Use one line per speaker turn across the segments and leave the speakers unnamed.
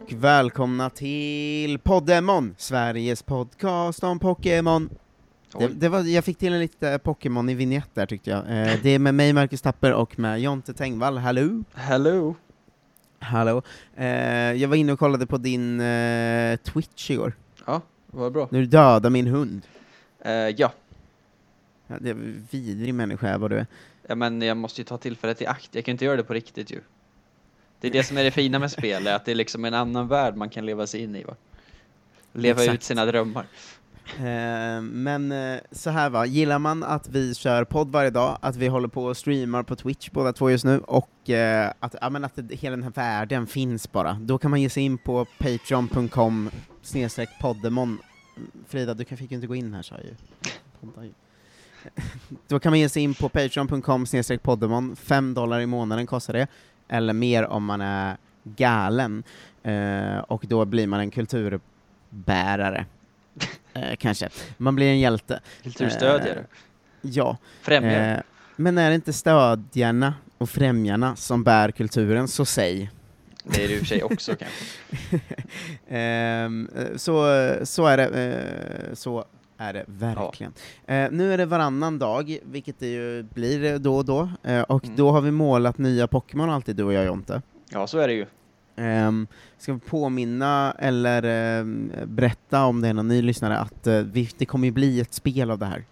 Och välkomna till Poddemon, Sveriges podcast om Pokémon. Det, det var, jag fick till en lite Pokémon i vignett där tyckte jag. Eh, det är med mig, Marcus Tapper, och med Jonte Tengvall. Hallå!
Hello!
Hallå! Eh, jag var inne och kollade på din eh, Twitch igår.
Ja, vad bra.
När du dödade min hund.
Eh, ja.
Ja, det är vidrig människa vad du är.
ja, men jag måste ju ta tillfället i akt. Jag kan inte göra det på riktigt ju. Det är det som är det fina med spel, är att det är liksom en annan värld man kan leva sig in i va? Leva
Exakt.
ut sina drömmar.
Eh, men eh, så här va, gillar man att vi kör podd varje dag, att vi håller på och streamar på Twitch båda två just nu, och eh, att, ja, men att det, hela den här världen finns bara, då kan man ge sig in på patreon.com snedstreck poddemon. Frida, du kan, fick ju inte gå in här sa jag ju. Då kan man ge sig in på patreon.com snedstreck poddemon, fem dollar i månaden kostar det, eller mer om man är galen, eh, och då blir man en kulturbärare. Eh, kanske. Man blir en hjälte.
Kulturstödjare.
Ja.
Främjare.
Eh, men är det inte stödjarna och främjarna som bär kulturen, så säg.
Det är det i och för sig också kanske.
Ehm, eh, så, så är det, eh, så är det verkligen. Eh, nu är det varannan dag, vilket det ju blir då och då, eh, och
Mm.
då har vi målat nya Pokémon alltid, du och jag Jonte.
Ja, så är det ju.
Um, ska vi påminna eller ehm, berätta om det är någon ny lyssnare att eh, vi, det kommer ju bli ett spel av det här.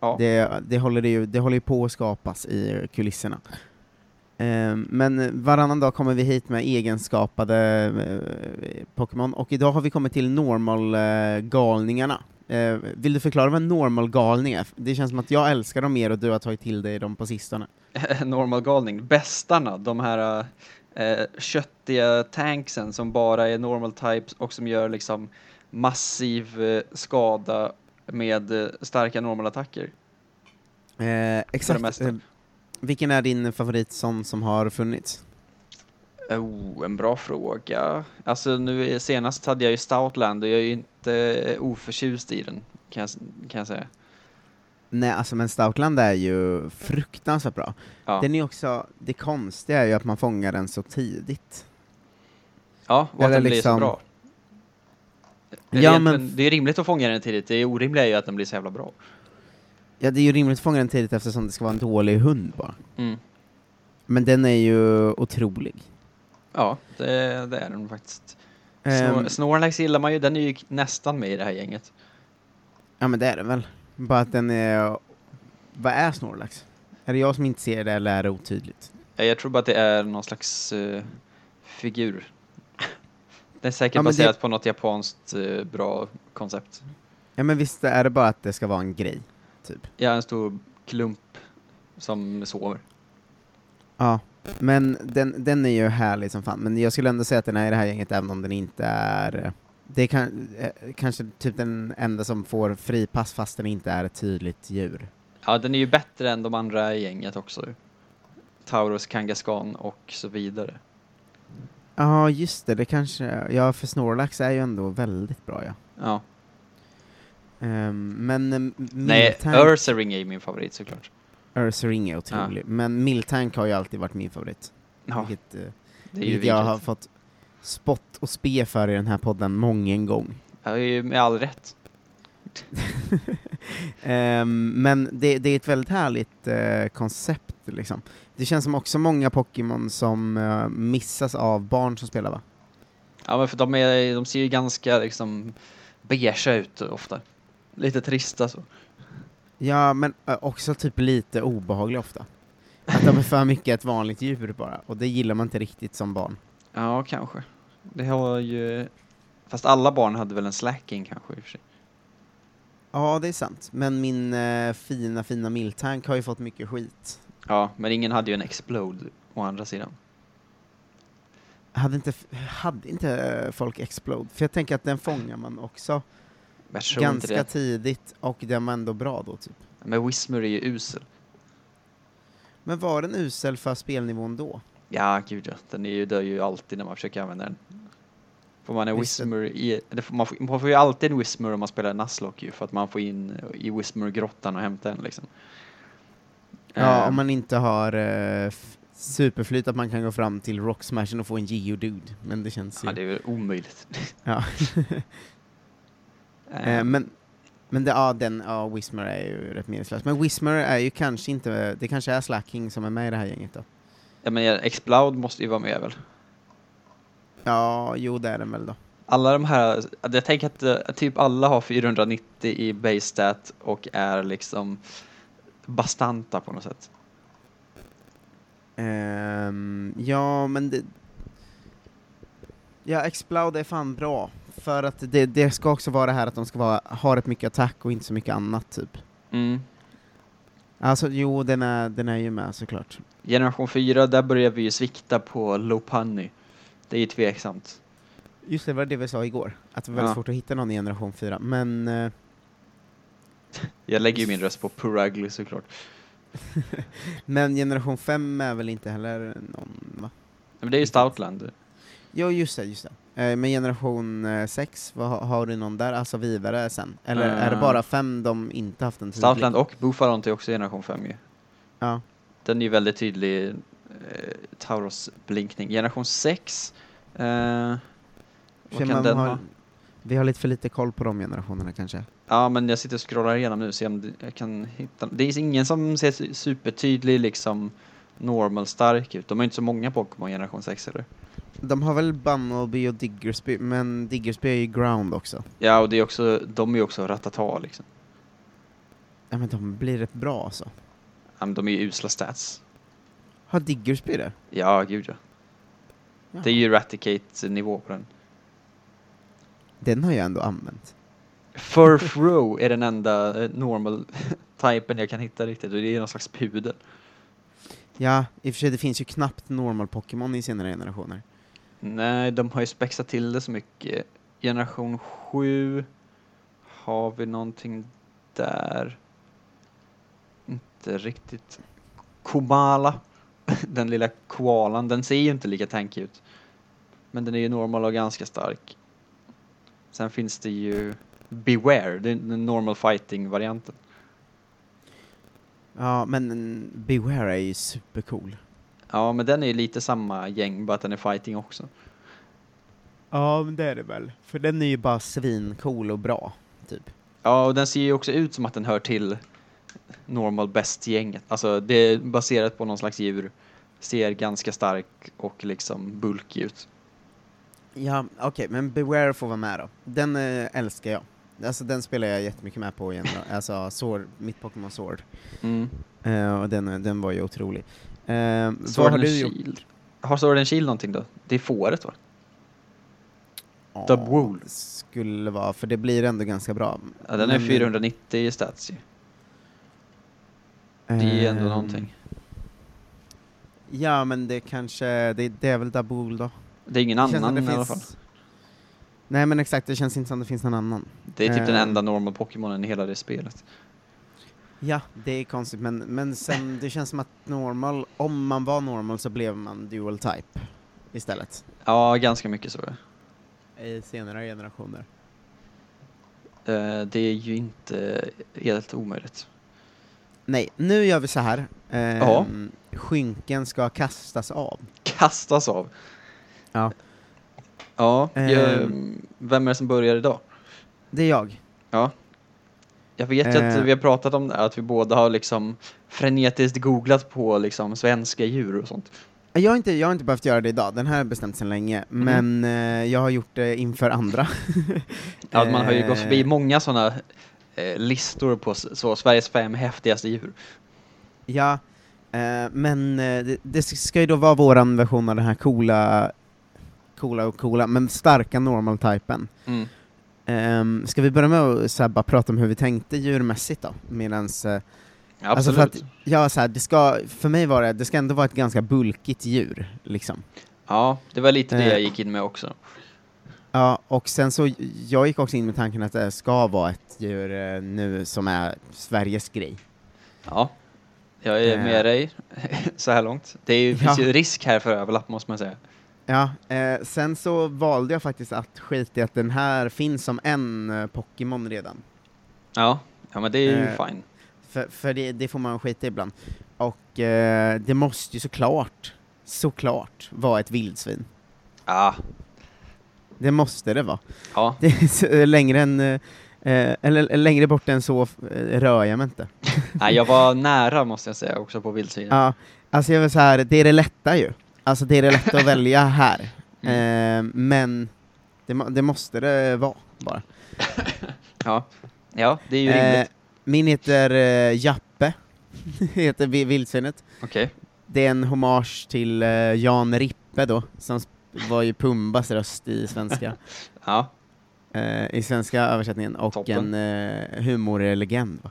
Ja.
Det, det, håller ju, det håller ju på att skapas i kulisserna. Ehm, men varannan dag kommer vi hit med egenskapade eh, Pokémon, och idag har vi kommit till normal-galningarna. Eh, vill du förklara vad en normal-galning är? Det känns som att jag älskar dem mer och du har tagit till dig dem på sistone.
Normal galning. Bästarna, de här eh, köttiga tanksen som bara är normal types och som gör liksom massiv eh, skada med eh, starka normalattacker.
Eh, exakt. Eh, vilken är din favorit sån som har funnits?
Oh, en bra fråga. Alltså nu senast hade jag ju Stoutland och jag är ju inte oförtjust i den, kan jag, kan jag säga.
Nej, alltså men Stoutland är ju fruktansvärt bra.
Ja,
Den är också, det konstiga är ju att man fångar den så tidigt.
ja och att
eller
den blir så
liksom-
bra. Det är,
Ja, men-
det är rimligt att fånga den tidigt, det orimliga är ju att den blir så jävla bra.
Ja, det är ju rimligt att fånga den tidigt eftersom det ska vara en dålig hund bara.
Mm.
Men den är ju otrolig.
Ja, det, det är den faktiskt.
Ehm,
Snor, Snorlax gillar man ju, den är ju nästan med i det här gänget.
ja men det är den väl. Bara att den är... Vad är Snorlax? Är det jag som inte ser det eller är det otydligt?
Jag tror bara att det är någon slags eh, figur. Det är säkert
Ja, men det-
baserat på något japanskt eh, bra koncept.
Ja men visst är det bara att det ska vara en grej, typ.
Ja, en stor klump som sover.
Ja, men den, den är ju härlig som fan, men jag skulle ändå säga att den är i det här gänget även om den inte är... Det är kan, eh, kanske typ den enda som får fripass fast den inte är ett tydligt djur.
Ja, den är ju bättre än de andra i gänget också. Taurus, Kangaskhan och så vidare.
Ja, just det, det kanske... Ja, för Snorlax är ju ändå väldigt bra, ja.
Ja.
Ehm, men uh,
Nej. Ursaring är min favorit såklart.
Ursaring är otrolig, men Miltank har ju alltid varit min favorit.
Ja,
Vilket, eh,
ju
vilket jag har fått spott och spe för i den här podden mången gång.
Ja, med all rätt.
Ehm, men det, det är ett väldigt härligt eh, koncept liksom. Det känns som också många Pokémon som eh, missas av barn som spelar va?
Ja, men för de, är, de ser ju ganska liksom beige ut ofta. Lite trista så.
Ja, men också typ lite obehagliga ofta. Att de är för mycket ett vanligt djur bara, och det gillar man inte riktigt som barn.
Ja, kanske. Det har ju... Fast alla barn hade väl en slacking kanske i och för sig.
Ja, det är sant. Men min eh, fina, fina Miltank har ju fått mycket skit.
Ja, men ingen hade ju en explode å andra sidan.
Hade inte, hade inte folk Explode? För jag tänker att den fångar man också ganska tidigt, och den var ändå bra då typ.
Men Whismer är ju usel.
Men var den usel för spelnivån då?
Ja, gud ja. Den är ju, dör ju alltid när man försöker använda den. Får man en. Whismer i... Man, får, man får ju alltid en Whismer om man spelar Nuzlocke ju, för att man får in i Whismer-grottan och hämta en liksom.
Ja,
Eh,
om man inte har f- superflyt att man kan gå fram till Rock Smashen och få en Geodude, men det känns ju...
Ja, det är väl omöjligt.
Ja. Eh, men men det, ja, den, ja, Whismer är ju rätt meningslös. Men Whismer är ju kanske inte, det kanske är Slacking som är med i det här gänget då?
Ja men ja, Exploud måste ju vara med väl?
Ja, jo det är den väl då.
Alla de här, jag tänker att eh, typ alla har 490 i base stat och är liksom bastanta på något sätt.
Ehm, ja, men det... Ja, Exploud är fan bra. För att det, det ska också vara det här att de ska vara, ha rätt mycket attack och inte så mycket annat, typ.
Mm.
Alltså, jo, den är, den är ju med såklart.
Generation 4, där börjar vi ju svikta på Lopunny. Det är ju tveksamt.
Just det, var det vi sa igår, att det var väldigt
Ja.
svårt att hitta någon i generation 4, men... eh,
Jag lägger ju min röst på Purugly såklart.
men generation 5 är väl inte heller någon, va?
Men det är ju Stoutland.
Jo, just det, just det. Eh, men generation 6, vad, har- du någon där, alltså vidare sen? Eller är det
Eh.
bara 5 de inte haft en tydlig?
Stoutland och Bufalont är också generation 5 ju.
Ja.
Den är ju väldigt tydlig eh, Tauros blinkning. Generation 6, eh, vad kan den
har,
ha?
Vi har lite för lite koll på de generationerna kanske.
Ja, men jag sitter och scrollar igenom nu och ser om jag kan hitta. Det är ingen som ser su- supertydlig liksom normal stark ut. De har ju inte så många Pokémon generation 6 eller?
De har väl Bunnelby och Diggersby, men Diggersby är ju ground också.
Ja, och det är också, de är ju också Ratata liksom.
Ja men de blir rätt bra alltså.
Ja, men de är ju usla stats.
Har Diggersby det?
Ja, gud ja. Det är ju Raticate-nivå på den.
Den har jag ändå använt.
Furfro är den enda eh, normal typen jag kan hitta riktigt och det är någon slags pudel.
Ja, i och för sig det finns ju knappt normal Pokémon i senare generationer.
Nej, de har ju spexat till det så mycket. Generation 7 har vi någonting där. Inte riktigt. Komala, den lilla koalan, den ser ju inte lika tankig ut. Men den är ju normal och ganska stark. Sen finns det ju Beware, det är den normal fighting-varianten.
Ja, men Beware är ju supercool.
Ja, men den är ju lite samma gäng, bara att den är fighting också.
Ja, men det är det väl. För den är ju bara svincool och bra, typ.
Ja, och den ser ju också ut som att den hör till normal best-gänget. Alltså det är baserat på någon slags djur. Ser ganska stark och liksom bulkig ut.
Ja, okej, men Beware får vara med då. Den eh, älskar jag. Alltså den spelar jag jättemycket med på igen då. Alltså Sword, mitt Pokémon Sword.
Mm.
Eh, och den, den var ju otrolig. Vad
Sword
har du gjort?
Shield. Har Sword and Shield någonting då? Det är fåret va?
Ja,
Dubwool.
Skulle vara, för det blir ändå ganska bra.
Ja, den är
Men,
490 i stats ju. Det är ändå
ehm,
någonting.
Ja, men det kanske, det, det är väl Dabool då?
Det är ingen
Det
annan
det
i alla fall.
Nej men exakt, det känns inte som det finns någon annan.
Det är typ den
ehm.
enda normal Pokémonen i hela det spelet.
Ja, det är konstigt, men, men sen, det känns som att normal, om man var normal så blev man dual type istället.
Ja, ganska mycket så.
I senare generationer.
Eh, Det är ju inte helt omöjligt.
Nej, nu gör vi så här.
Ja.
Skynken ska kastas av.
Kastas av.
Ja.
Ja,
Ehm.
jag, vem är det som börjar idag?
Det är jag.
Ja. Jag vet ju att
Eh.
vi har pratat om det här, att vi båda har liksom frenetiskt googlat på liksom svenska djur och sånt.
Jag har, inte, jag har inte behövt göra det idag, den här är bestämt sedan länge,
Mhm.
men eh, jag har gjort det inför andra.
Ja, man har ju gått
Eh,
förbi många sådana eh, listor på så, Sveriges fem häftigaste djur.
Ja, eh, men eh, det, det ska ju då vara våran version av den här coola, coola och coola, men starka normal-typen.
Mm.
Um, ska vi börja med att så här, bara prata om hur vi tänkte djurmässigt då? Medans, eh,
Ja,
alltså för att, ja, så här, det ska, för mig var det, det ska ändå vara ett ganska bulkigt djur, liksom.
Ja, det var lite det
Eh.
jag gick in med också.
Ja, och sen så, jag gick också in med tanken att det ska vara ett djur eh, nu som är Sveriges grej.
Ja, jag är
Eh.
med dig så här långt. Det är finns
Ja.
ju risk här för överlapp måste man säga.
Ja, eh, sen så valde jag faktiskt att skita i att den här finns som en eh, Pokémon redan.
Ja, ja men det är ju
Eh.
fine.
För, för det, det får man skita i ibland. Och eh, det måste ju såklart, såklart vara ett vildsvin.
Ja,
Det måste det vara.
ja.
Det är så, längre än, eh, eller längre bort än så eh, rör jag mig inte.
Nej, jag var nära måste jag säga också på vildsvin.
Ja, alltså jag vill så här, det är det lätta ju. Alltså det är det lätta att välja här.
Mm.
Eh, men det, det måste det vara, bara.
Ja. ja, det är ju
Eh,
rimligt.
min heter eh, Jappe, heter vi- vildsvinet.
Okej.
Det är en hommage till eh, Jan Rippe då, som var ju Pumbas röst i svenska,
Ja,
eh, i svenska översättningen, och
Toppen.
en eh, humorlegend. Va?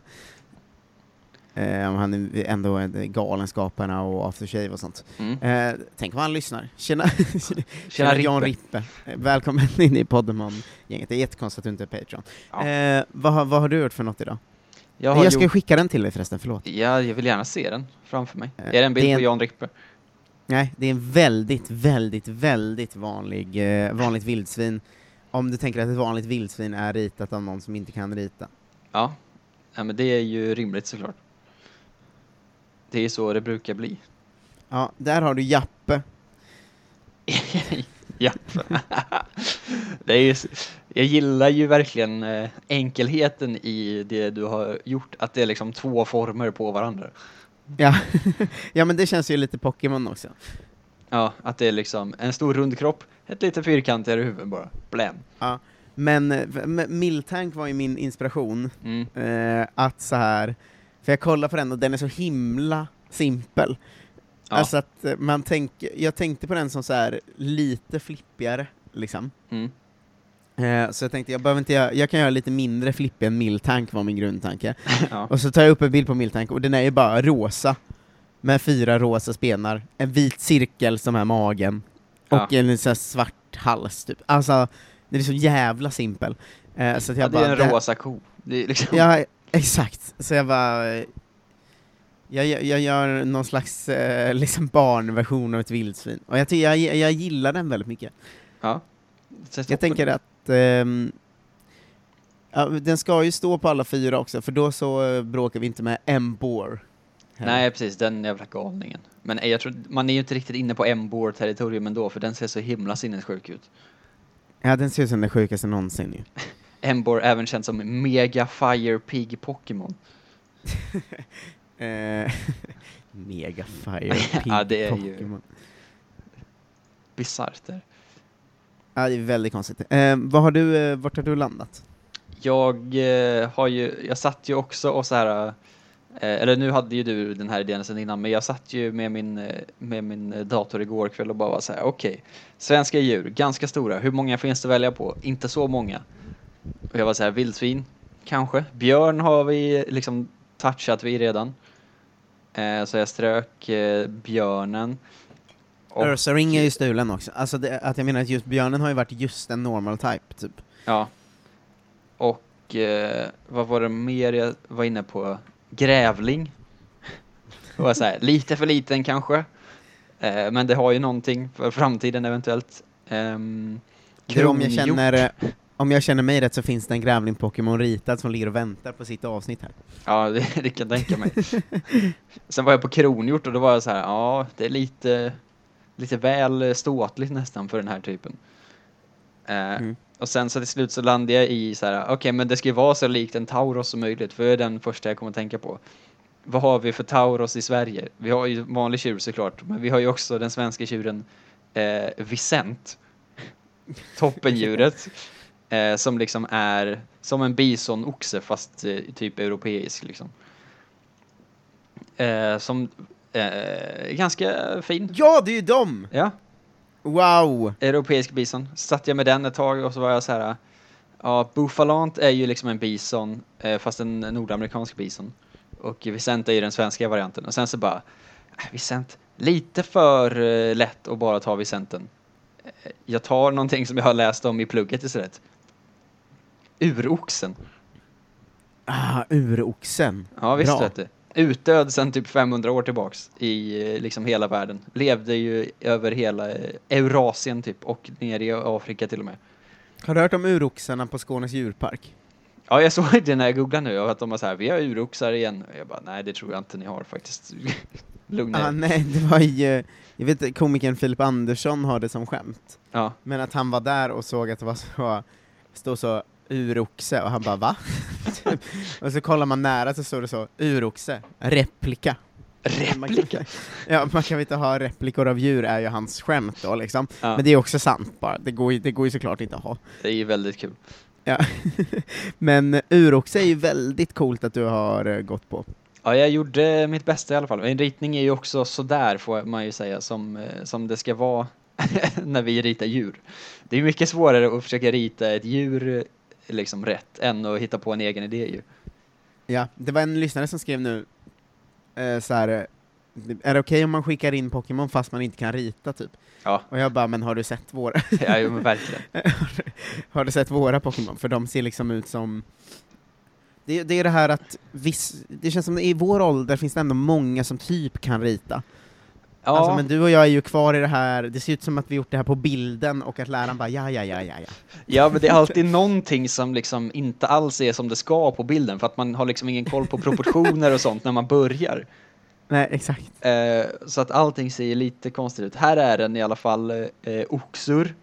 Eh, han är ändå en Galenskaparna och After Shave och sånt.
mm.
Eh, tänk om han lyssnar. Tjena,
Tjena
Jan
Rippe.
Rippe. Eh, Välkommen in i Podemon-gänget. Det är jättekonstigt att du inte är Patreon.
Ja.
Eh, vad, vad har du gjort för något idag?
Jag,
Jag,
har
ska
gjort...
skicka den till dig förresten, förlåt.
ja, jag vill gärna se den framför mig.
Eh,
är det en bild
det är
på
en-
Jan Rippe?
Nej, det är en väldigt, väldigt, väldigt vanlig, eh, vanligt vildsvin. Om du tänker att ett vanligt vildsvin är ritat av någon som inte kan rita.
Ja. ja, men det är ju rimligt såklart. Det är så det brukar bli.
Ja, där har du Jappe.
ja. det är ju, jag gillar ju verkligen eh, enkelheten i det du har gjort, att det är liksom två former på varandra.
Ja. ja, men det känns ju lite Pokémon också.
Ja, att det är liksom en stor rund kropp, ett lite fyrkantigare huvud bara. Blam.
Men eh, m- Miltank var ju min inspiration,
Mm.
eh, att så här för jag kollar på den och den är så himla simpel.
Ja.
Alltså att eh, man tänker, jag tänkte på den som så här lite flippigare, liksom.
Mm.
Eh, så jag tänkte, jag, behöver inte göra, jag kan göra lite mindre flippig än Miltank var min grundtanke.
ja.
Och så tar jag upp en bild på Miltank, och den är ju bara rosa, med fyra rosa spenar, en vit cirkel som är magen, och
Ja.
en så svart hals, typ. Alltså, den är så jävla simpel. Eh, så jag
ja, det
bara,
är en
det-
rosa ko. Det liksom...
Ja, exakt. Så jag bara... eh, Jag, jag, jag gör någon slags eh, liksom barnversion av ett vildsvin. Och jag, jag, jag gillar den väldigt mycket.
Ja.
Jag tänker att... ehm, ja, den ska ju stå på alla fyra också, för då så eh, bråkar vi inte med M-bore.
Nej, precis, den jävla galningen. Men eh, jag tror, man är ju inte riktigt inne på M-bore-territorium ändå, för den ser så himla sinnessjuk ut.
Ja, den ser ut som den sjukaste någonsin ju.
M-bore även känd som Mega Fire Pig Pokémon.
Eh, Mega Fire Pig
Ja, det är ju-
Pokémon.
Bisarrt där.
Ja, det är väldigt konstigt. Eh, vad har du, eh, vart har du landat?
Jag eh, har ju, jag satt ju också och så här, eh, eller nu hade ju du den här idén sedan innan, men jag satt ju med min, eh, med min eh, dator igår kväll och bara var så här, okej, svenska djur, ganska stora, hur många finns det att välja på? Inte så många. Och jag var så här, vildsvin, kanske. Björn har vi liksom touchat vid redan. Eh, så jag strök eh, björnen. Och-
Ursaring är ju stulen också. Alltså det, att jag menar att just björnen har ju varit just en normal type, typ.
Ja. Och eh, vad var det mer jag var inne på? Grävling. Det var så här, lite för liten kanske. Eh, men det har ju någonting för framtiden eventuellt. Um,
känner, eh, om jag känner mig rätt så finns det en grävling-Pokémon ritad som ligger och väntar på sitt avsnitt här.
Ja, det, det kan jag tänka mig. Sen var jag på kronhjort och då var jag så här, ja, det är lite, lite väl ståtligt nästan för den här typen. Eh,
Mm.
Och sen så till slut så landade jag i så här, okej men det ska ju vara så likt en Tauros som möjligt, för det är den första jag kommer att tänka på. Vad har vi för Tauros i Sverige? Vi har ju vanlig tjur såklart, men vi har ju också den svenska tjuren eh, Vicent. Toppendjuret. Eh, som liksom är som en bisonoxe fast eh, typ europeisk liksom. Eh, som eh, är ganska fin.
Ja, det är ju dem!
Ja,
Wow!
europeisk bison. Satt jag med den ett tag och så var jag så här. Ja, Buffalant är ju liksom en bison, eh, fast en nordamerikansk bison. Och Vicent är ju den svenska varianten. Och sen så bara, äh, Vicent, lite för eh, lätt att bara ta Vicenten. Jag tar någonting som jag har läst om i plugget istället. Uroxen.
Ah, uroxen.
Ja, visst vet du. Utdöd sedan typ 500 år tillbaks i eh, liksom hela världen. Levde ju över hela eh, Eurasien typ och ner i Afrika till och med.
Har du hört om uroxarna på Skånes djurpark?
Ja, jag såg det när jag googlade nu, att de var så här, vi har uroxar igen. Jag bara, nej det tror jag inte ni har faktiskt. Lugna
Ah, nej, det var ju, jag vet komikern Filip Andersson har det som skämt.
Ja,
Men att han var där och såg att det var så, stod så uroxe, och han bara va? Typ. och så kollar man nära så står det så, uroxe, replika.
replika.
Ja, man kan väl inte ha replikor av djur, är ju hans skämt då liksom.
Ja,
Men det är också sant bara, det går ju, det går ju såklart inte att ha.
det är ju väldigt kul.
Ja. Men uroxe är ju väldigt coolt att du har eh, gått på.
Ja, jag gjorde mitt bästa i alla fall. En ritning är ju också sådär får man ju säga, som, eh, som det ska vara när vi ritar djur. Det är mycket svårare att försöka rita ett djur liksom rätt än att hitta på en egen idé ju.
Ja, det var en lyssnare som skrev nu, eh, så här, eh, är det okej om man skickar in Pokémon fast man inte kan rita typ?
Ja.
Och jag bara, men har du sett våra,
Ja, jo, men verkligen.
har du sett våra Pokémon? För de ser liksom ut som det, det är det här att viss, det känns som i vår ålder finns det ändå många som typ kan rita.
Ja,
Alltså, men du och jag är ju kvar i det här, det ser ut som att vi gjort det här på bilden och att läraren bara ja, ja, ja, ja, ja.
ja, men det är alltid någonting som liksom inte alls är som det ska på bilden för att man har liksom ingen koll på proportioner och sånt när man börjar.
Nej, exakt.
Eh, så att allting ser lite konstigt ut. Här är den i alla fall eh, oxur.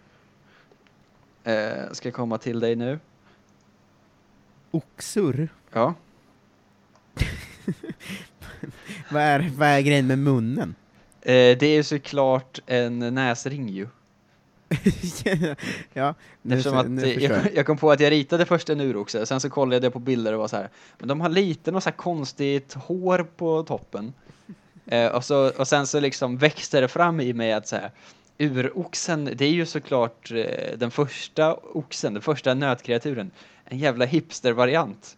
Eh, ska komma till dig nu.
Oxur,
Ja.
vad är, vad är grejen med munnen?
Eh, det är såklart en näsring ju.
ja, nu,
Eftersom att
nu jag.
jag, jag kom på att jag ritade först en uroxe, sen så kollade jag på bilder och var så här, men de har lite något så här konstigt hår på toppen. Eh, och, så, och sen så liksom växte det fram i mig att så här, uroxen, det är ju såklart eh, den första oxen, den första nötkreaturen. En jävla hipster-variant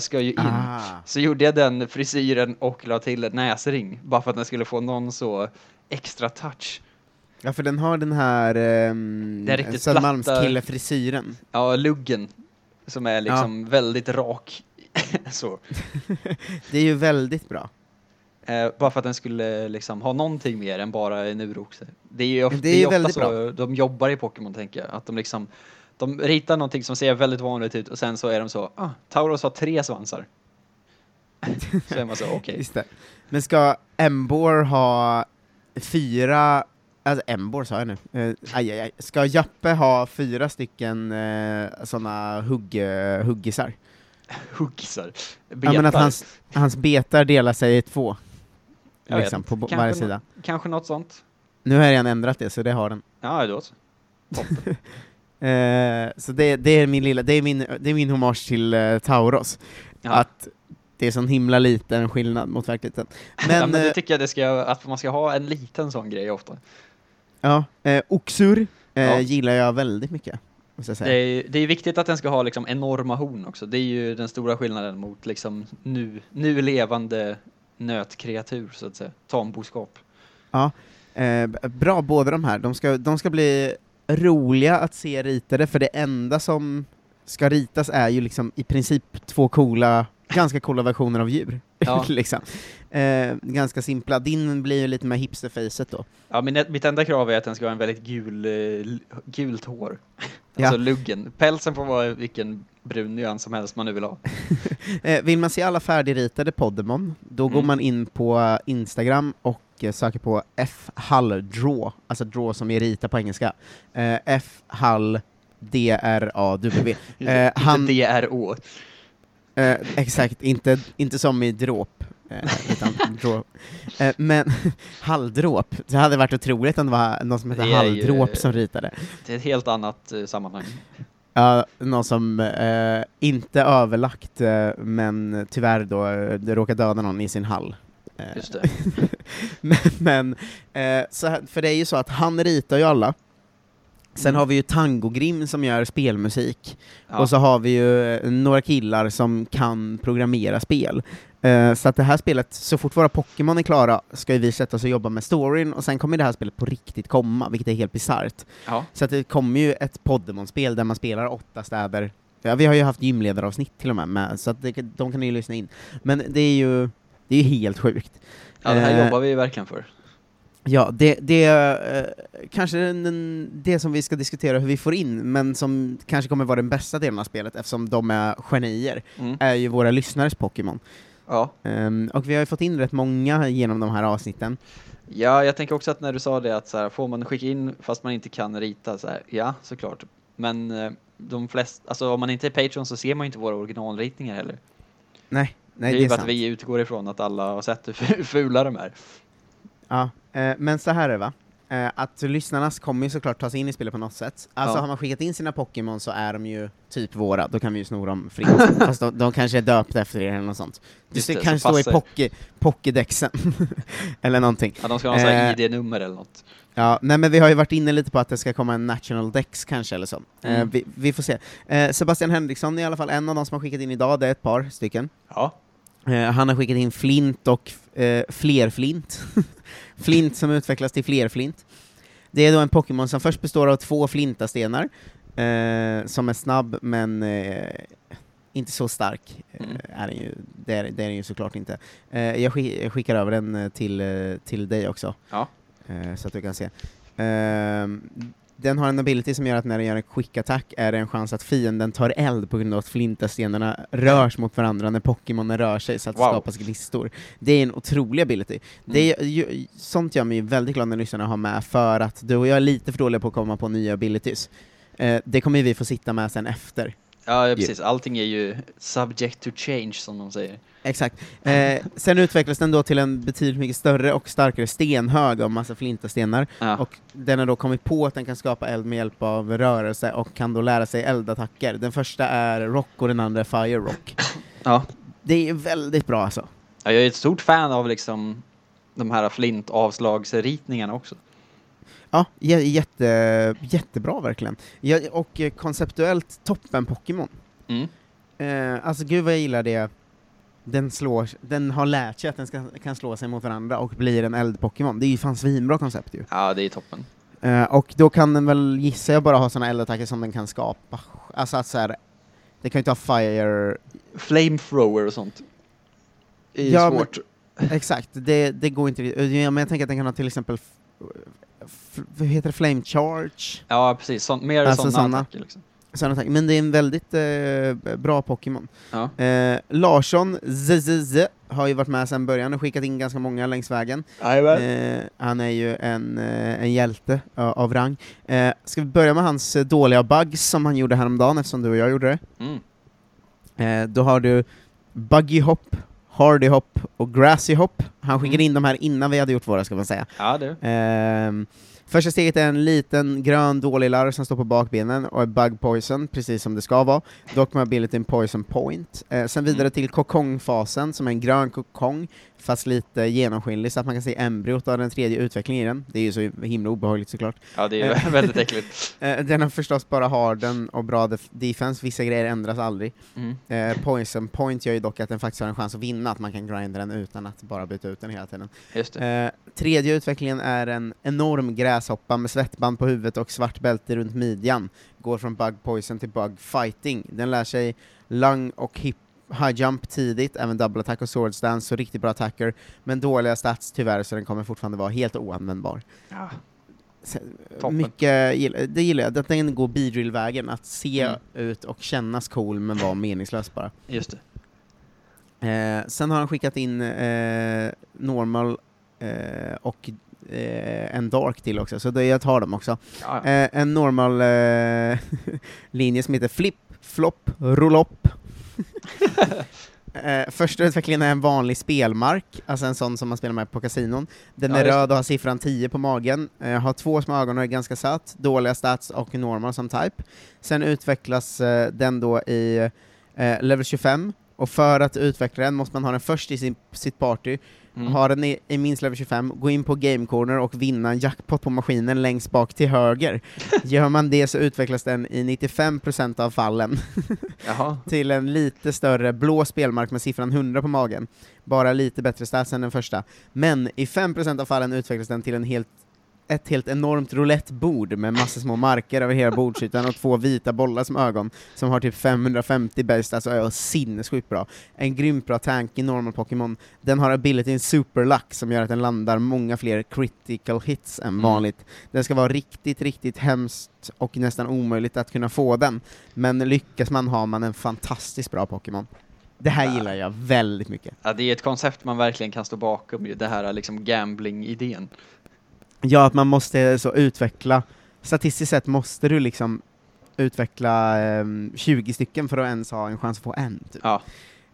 ska ju in.
Ah.
Så gjorde jag den frisyren och la till en näsring, bara för att den skulle få någon så extra touch.
Ja, för den har den här um,
Det är riktigt
Södermalmskille-frisyren.
Ja, luggen, som är liksom väldigt rak. så.
Det är ju väldigt bra.
Eh, bara för att den skulle liksom ha någonting mer än bara en uroxe. Det är ju ofta,
Det är ju
ofta
väldigt
så de jobbar i Pokémon tänker jag. Att de liksom, de ritar någonting som ser väldigt vanligt ut och sen så är de så, ah, Tauros har tre svansar. så är man så, okej.
Det. Men ska Embor ha fyra, alltså Embor sa jag nu, eh, aj, aj, aj. ska Jappe ha fyra stycken eh, sådana hugg, huggisar?
Huggisar.
Ja, men att
Betar.
hans, hans betar delar sig i två,
Jag
liksom, på
Kanske
varje sida.
Kanske något sånt.
Nu har jag redan ändrat det, så det har den.
Ja, då så.
Eh, så det, det är min lilla, det är min, det är min hommage till eh, Tauros.
Ja.
Att det är sån himla liten skillnad mot verkligheten.
Men, ja, men det
eh,
tycker jag det ska, att man ska ha en liten sån grej ofta.
ja, eh, Oxur eh,
Ja.
gillar jag väldigt mycket. Jag.
Det är, det är viktigt att den ska ha liksom enorma horn också. Det är ju den stora skillnaden mot liksom nu, nu levande nötkreatur så att säga. Tamboskap.
Eh, b- bra båda de här, de ska, de ska bli roliga att se ritade, för det enda som ska ritas är ju liksom i princip två coola, ganska coola versioner av djur.
Ja.
liksom. Eh, ganska simpla. Din blir ju lite mer hipsterfacet då.
Ja, min, mitt enda krav är att den ska ha en väldigt gul, eh, gult hår.
Ja.
Alltså luggen. Pälsen får vara vilken brun nyans som helst man nu vill ha.
Eh, vill man se alla färdigritade Podemon, då går
Mm.
man in på Instagram och eh, söker på fhalldraw, alltså draw som är rita på engelska. Eh, fhall D-R-A-W. Eh, han-
Inte DRO.
Eh, exakt, inte, inte som i dråp, eh, utan drå. Eh, men halldråp, det hade varit otroligt om det var någon som hette
Det är ju-
halldråp som ritade.
Det är ett helt annat eh, sammanhang.
Ja, någon som eh, inte överlagt, eh, men tyvärr då eh, råkar döda någon i sin hall. Eh,
Just det.
men, men eh, så här, för det är ju så att han ritar ju alla, sen
Mm.
har vi ju Tangogrim som gör spelmusik,
Ja.
och så har vi ju eh, några killar som kan programmera spel. Eh, så att det här spelet, så fort våra Pokémon är klara, ska ju vi sätta oss och jobba med storyn, och sen kommer det här spelet på riktigt komma, vilket är helt bisarrt.
ja.
Så att det kommer ju ett Poddemon-spel där man spelar åtta städer. Ja, vi har ju haft gymledaravsnitt till och med, med så att det, de kan ni ju lyssna in. Men det är ju, det är ju helt sjukt.
ja, det här
Eh,
jobbar vi verkligen för.
Ja, det, det är eh, kanske den, det som vi ska diskutera hur vi får in, men som kanske kommer vara den bästa delen av spelet, eftersom de är genier,
Mm.
är ju våra lyssnares Pokémon.
Ja.
Ehm, och vi har ju fått in rätt många genom de här avsnitten.
ja, jag tänker också att när du sa det att så här, får man skicka in fast man inte kan rita så här, ja såklart. Men eh, de flesta, alltså om man inte är Patreon så ser man ju inte våra originalritningar heller.
Nej, nej
det är
det
ju
är
för att vi utgår ifrån att alla har sett hur fu- fula de är.
Ja, eh, men så här är det va? Eh, att lyssnarna kommer ju såklart ta sig in i spelet på något sätt. Alltså
Ja.
har man skickat in sina Pokémon så är de ju typ våra, då kan vi ju sno dem fritt. Fast de, de kanske är döpta efter er eller något sånt. Det,
Just
ska-
det,
kanske
så
stå i poke, Pokédexen, eller någonting.
Ja, de ska ha här
Eh,
ID-nummer eller något.
Ja, nej men vi har ju varit inne lite på att det ska komma en National Dex kanske, eller så. Eh,
Mm.
vi, vi får se. Eh, Sebastian Henriksson är i alla fall en av de som har skickat in idag, det är ett par stycken.
Ja.
Eh, han har skickat in Flint och eh, Flerflint. flint som utvecklas till Flerflint. Det är då en Pokémon som först består av två flintastenar, eh, som är snabb men eh, inte så stark. Eh,
Mm.
är den ju, det, är, det är den ju såklart inte. Eh, jag, skick, jag skickar över den till, till dig också,
Ja.
så att du kan se. Den har en ability som gör att när den gör en quick attack är det en chans att fienden tar eld på grund av att flintastenarna rörs mot varandra när Pokémonen rör sig, så att det
Wow.
skapas glistor. Det är en otrolig ability. Det är, ju, sånt gör mig väldigt glad när lyssnarna har med, för att du och jag är lite för dåliga på att komma på nya abilities. Eh, det kommer vi få sitta med sen efter.
Ja, precis. Allting är ju subject to change som de säger.
Exakt. Eh, sen utvecklas den då till en betydligt mycket större och starkare stenhög av massa flintastenar,
Ja.
och den har då kommit på att den kan skapa eld med hjälp av rörelse och kan då lära sig eldattacker. Den första är Rock och den andra är Fire Rock.
ja.
Det är väldigt bra alltså.
Ja, jag är ett stort fan av liksom de här flint-avslagsritningarna också.
Ja, jä- jätte, jättebra verkligen. Och eh, konceptuellt toppen Pokémon.
Mm.
Eh, alltså gud vad jag gillar det. Den, slår, den har lärt sig att den ska, kan slå sig mot varandra och blir en eld-Pokémon. Det är ju fan svinbra koncept ju.
Ja, det är toppen.
Eh, och då kan den väl, gissar jag, bara ha såna eldattacker som den kan skapa. Alltså att så här, det kan ju inte ha fire...
Flamethrower och sånt. Det är ju
Ja, men-
svårt.
Exakt, det, det går inte Men jag tänker att den kan ha till exempel, vad heter det, flame charge?
Ja, precis. Sån, mer
Alltså
sådana
såna.
attacker liksom.
Sådana attacker. Men det är en väldigt eh, bra Pokémon.
Ja.
Eh, Larsson ZZZ har ju varit med sedan början och skickat in ganska många längs vägen. Eh, han är ju en, eh, en hjälte av rang. Eh, ska vi börja med hans eh, dåliga bugs som han gjorde häromdagen eftersom du och jag gjorde det?
Mm.
Eh, då har du Buggy Hop, Hardy Hop och Grassy Hop. Han skickade
Mm.
in de här innan vi hade gjort våra, ska man säga.
Ja, det.
Första steget är en liten grön dålig larv som står på bakbenen och är bug poison, precis som det ska vara. Dock med abilityn poison point. Eh, sen vidare
Mm.
till kokongfasen, som är en grön kokong, fast lite genomskinlig, så att man kan se embryot av den tredje utvecklingen i den. Det är ju så himla obehagligt såklart.
Ja, det är väldigt äckligt.
Eh, den har förstås bara harden och bra def- defense, vissa grejer ändras aldrig.
Mm.
Eh, poison point gör ju dock att den faktiskt har en chans att vinna, att man kan grinda den utan att bara byta ut den hela tiden.
Just det.
Eh, tredje utvecklingen är en enorm gräshoppa med svettband på huvudet och svart bälte runt midjan. Går från bug poison till bug fighting. Den lär sig lung och hip high jump tidigt, även double attack och sword stance, så riktigt bra attacker, men dåliga stats tyvärr, så den kommer fortfarande vara helt oanvändbar.
Ja. Toppen.
mycket, det gillar jag, att den går Beedrill-vägen, att se
Mm.
ut och kännas cool men vara meningslös bara.
Just det.
Eh, sen har han skickat in eh, normal eh, och eh, en dark till också, så det, jag tar dem också.
Ja, ja.
Eh, en normal eh, linje som heter flip, flop, roll-up. eh, första utvecklingen är en vanlig spelmark, alltså en sån som man spelar med på kasinon. Den
Ja,
är röd och har siffran 10 på magen, eh, har två små ögon och är ganska söt, dåliga stats och normal som type. Sen utvecklas eh, den då i eh, level 25, och för att utveckla den måste man ha den först i sin, sitt party,
Mm.
ha den i, i minst level 25, gå in på Game Corner och vinna en jackpot på maskinen längst bak till höger. Gör man det så utvecklas den i 95% av fallen till en lite större blå spelmark med siffran 100 på magen. Bara lite bättre stats än den första. Men i 5% av fallen utvecklas den till en helt ett helt enormt roulettebord med massor små marker över hela bordsytan och två vita bollar som ögon, som har typ 550 bäst, alltså är sinnessjukt bra. En grymt bra tank i normal Pokémon. Den har abilityn Super Luck som gör att den landar många fler critical hits än
Mm.
vanligt. Den ska vara riktigt, riktigt hemskt och nästan omöjligt att kunna få den, men lyckas man har man en fantastiskt bra Pokémon. Det här
Ja.
gillar jag väldigt mycket.
Ja, det är ett koncept man verkligen kan stå bakom, det här liksom gambling-idén.
Ja, att man måste så utveckla, statistiskt sett måste du liksom utveckla ehm, 20 stycken för att ens ha en chans att få en. Typ.
Ja,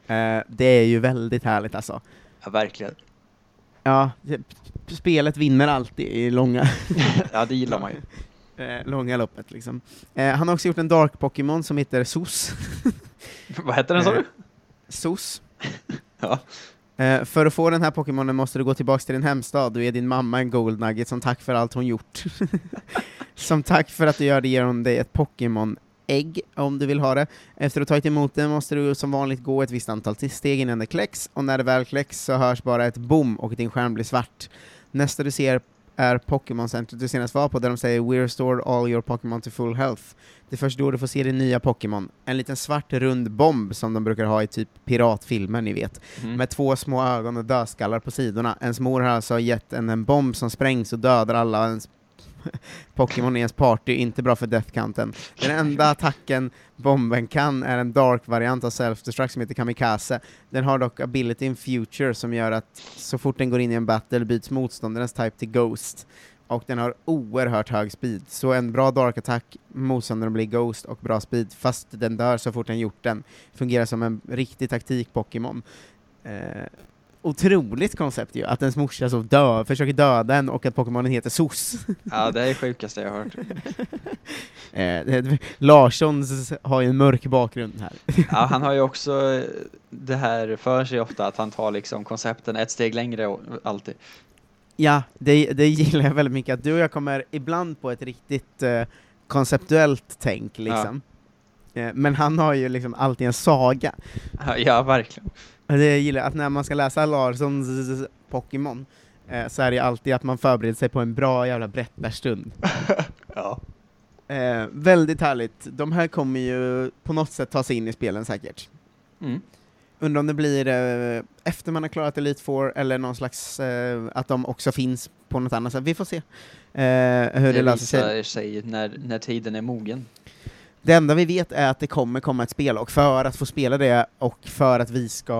Eh, det är ju väldigt härligt alltså.
ja verkligen.
Ja, det, spelet vinner alltid i långa,
Ja, det gillar man ju.
eh, långa loppet liksom. Eh, han har också gjort en Dark Pokémon som heter SOS.
Vad heter den sa du?
SOS.
Ja.
Eh, för att få den här Pokémonen måste du gå tillbaka till din hemstad och ge din mamma en Gold Nugget som tack för allt hon gjort. som tack för att du gör det ger hon dig ett Pokémon-ägg om du vill ha det. Efter att ha tagit emot det måste du som vanligt gå ett visst antal steg innan det kläcks, och när det väl kläcks så hörs bara ett boom och din skärm blir svart. Nästa du ser är Pokémon-centret du senast var på, där de säger “We restored all your Pokémon to full health”. Det är först då du får se din nya Pokémon. En liten svart rund bomb som de brukar ha i typ piratfilmer, ni vet
Mm.
med två små ögon och dödskallar på sidorna. Ens mor har alltså gett en en bomb som sprängs och dödar alla ens Pokémon i ens party, inte bra för death-counten. Den enda attacken bomben kan är en dark-variant av self-destruct som heter Kamikaze. Den har dock ability in future som gör att så fort den går in i en battle byts motståndarens type till Ghost. Och den har oerhört hög speed, så en bra dark-attack, motståndaren blir Ghost och bra speed, fast den dör så fort den gjort den. Fungerar som en riktig taktik-Pokémon. Eh, otroligt koncept ju, att ens morsa så dö, försöker döda en och att Pokémonen heter SOS.
Ja, det är det sjukaste jag har hört.
eh, Larssons har ju en mörk bakgrund här.
Ja, han har ju också eh, det här för sig ofta att han tar liksom koncepten ett steg längre alltid.
Ja, det, det gillar jag väldigt mycket, att du och jag kommer ibland på ett riktigt eh, konceptuellt tänk liksom. Eh, men han har ju liksom alltid en saga.
Ja, Ja, verkligen.
Det gillar att när man ska läsa Larssons Pokémon eh, så är det alltid att man förbereder sig på en bra jävla berättarstund.
Ja.
Eh, väldigt härligt. De här kommer ju på något sätt ta sig in i spelen säkert.
Mm.
Undrar om det blir eh, efter man har klarat Elite Four eller någon slags, eh, att de också finns på något annat sätt. Vi får se eh, hur det,
Det
löser sig.
visar sig när, när tiden är mogen.
Det enda vi vet är att det kommer komma ett spel, och för att få spela det, och för att vi ska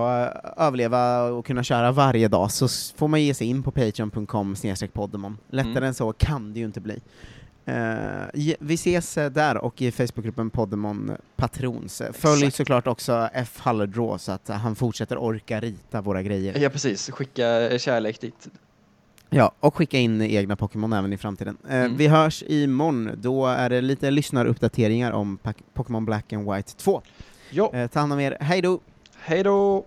eh, överleva och kunna köra varje dag, så får man ge sig in på patreon.com poddemon. Lättare
Mm.
än så kan det ju inte bli. Ge- vi ses eh, där och i Facebookgruppen Poddemon Patrons. Följ
Exakt.
såklart också F. Hallerdraw så att han fortsätter orka rita våra grejer.
Ja, precis. Skicka kärlek dit.
Ja, och skicka in egna Pokémon även i framtiden. Eh,
Mm.
Vi hörs imorgon, då är det lite lyssnaruppdateringar om Pokémon Black and White 2.
Ja,
Eh, ta hand om er, hej då!
hej då!